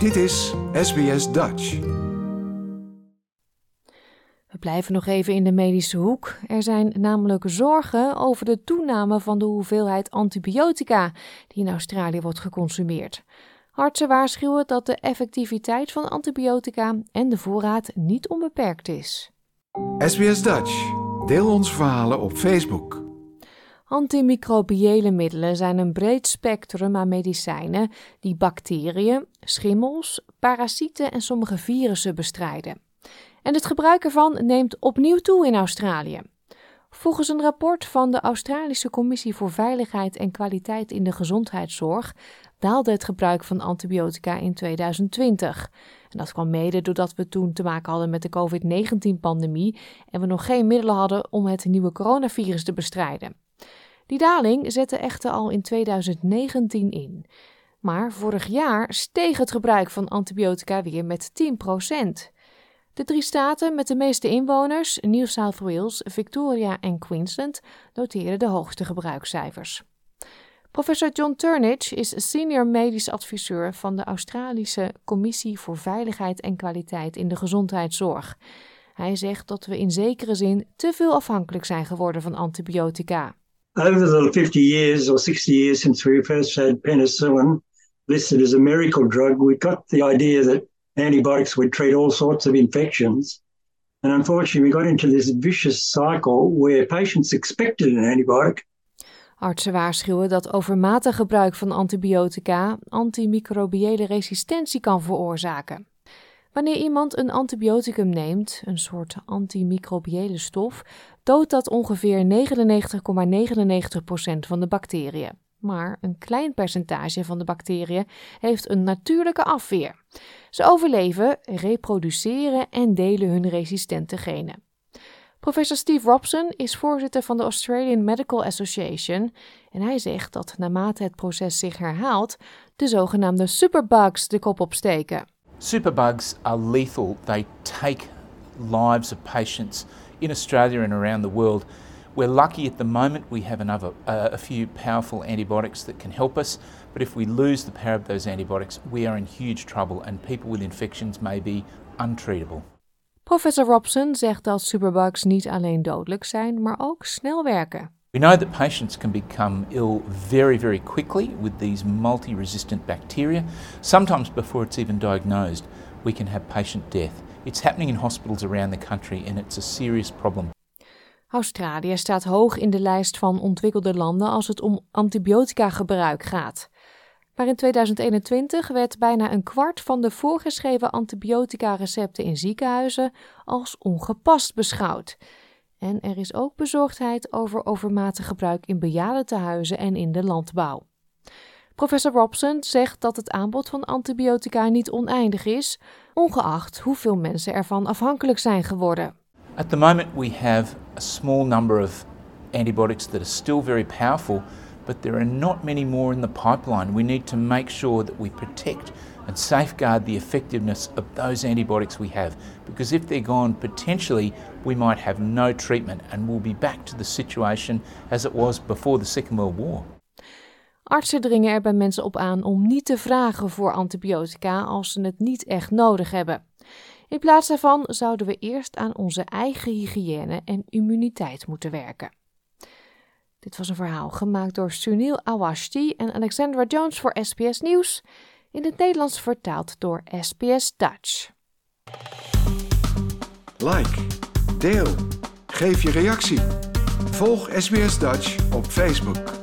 Dit is SBS Dutch. We blijven nog even in de medische hoek. Er zijn namelijk zorgen over de toename van de hoeveelheid antibiotica die in Australië wordt geconsumeerd. Artsen waarschuwen dat de effectiviteit van antibiotica en de voorraad niet onbeperkt is. SBS Dutch. Deel onze verhalen op Facebook. Antimicrobiële middelen zijn een breed spectrum aan medicijnen die bacteriën, schimmels, parasieten en sommige virussen bestrijden. En het gebruik ervan neemt opnieuw toe in Australië. Volgens een rapport van de Australische Commissie voor Veiligheid en Kwaliteit in de Gezondheidszorg daalde het gebruik van antibiotica in 2020. En dat kwam mede doordat we toen te maken hadden met de COVID-19-pandemie en we nog geen middelen hadden om het nieuwe coronavirus te bestrijden. Die daling zette echter al in 2019 in. Maar vorig jaar steeg het gebruik van antibiotica weer met 10%. De drie staten met de meeste inwoners, New South Wales, Victoria en Queensland, noteren de hoogste gebruikscijfers. Professor John Turnage is senior medisch adviseur van de Australische Commissie voor Veiligheid en Kwaliteit in de Gezondheidszorg. Hij zegt dat we in zekere zin te veel afhankelijk zijn geworden van antibiotica. Over the 50 years or 60 years since we first had penicillin listed as a miracle drug, we got the idea that antibiotics would treat all sorts of infections. And unfortunately, we got into this vicious cycle where patients expected an antibiotic. Artsen waarschuwen dat overmatig gebruik van antibiotica antimicrobiële resistentie kan veroorzaken. Wanneer iemand een antibioticum neemt, een soort antimicrobiële stof, doodt dat ongeveer 99,99% van de bacteriën. Maar een klein percentage van de bacteriën heeft een natuurlijke afweer. Ze overleven, reproduceren en delen hun resistente genen. Professor Steve Robson is voorzitter van de Australian Medical Association en hij zegt dat naarmate het proces zich herhaalt, de zogenaamde superbugs de kop opsteken. Superbugs are lethal. They take lives of patients in Australia and around the world. We're lucky at the moment we have another uh, a few powerful antibiotics that can help us, but if we lose the power of those antibiotics, we are in huge trouble and people with infections may be untreatable. Professor Robson zegt dat superbugs niet alleen dodelijk zijn, maar ook snel werken. We know that patients can become ill very, very quickly with these multi resistant bacteria. Sometimes, before it's even diagnosed, we can have patient death. It's happening in hospitals around the country and it's a serious problem. Australië staat hoog in de lijst van ontwikkelde landen als het om antibiotica gebruik gaat. Maar in 2021 werd bijna een kwart van de voorgeschreven antibiotica-recepten in ziekenhuizen als ongepast beschouwd. En er is ook bezorgdheid over overmatig gebruik in bejaardentehuizen en in de landbouw. Professor Robson zegt dat het aanbod van antibiotica niet oneindig is, ongeacht hoeveel mensen ervan afhankelijk zijn geworden. At the moment, we have a small number of antibiotics that are still very powerful, but there are not many more in the pipeline. We need to make sure that we protect and safeguard the effectiveness of those antibiotics we have. Because if they're gone, potentially we might have no treatment and we'll be back to the situation as it was before the Second World War. Artsen dringen er bij mensen op aan om niet te vragen voor antibiotica als ze het niet echt nodig hebben. In plaats daarvan zouden we eerst aan onze eigen hygiëne en immuniteit moeten werken. Dit was een verhaal gemaakt door Sunil Awashti en Alexandra Jones voor SBS Nieuws, in het Nederlands vertaald door SBS Dutch. Like, deel, geef je reactie. Volg SBS Dutch op Facebook.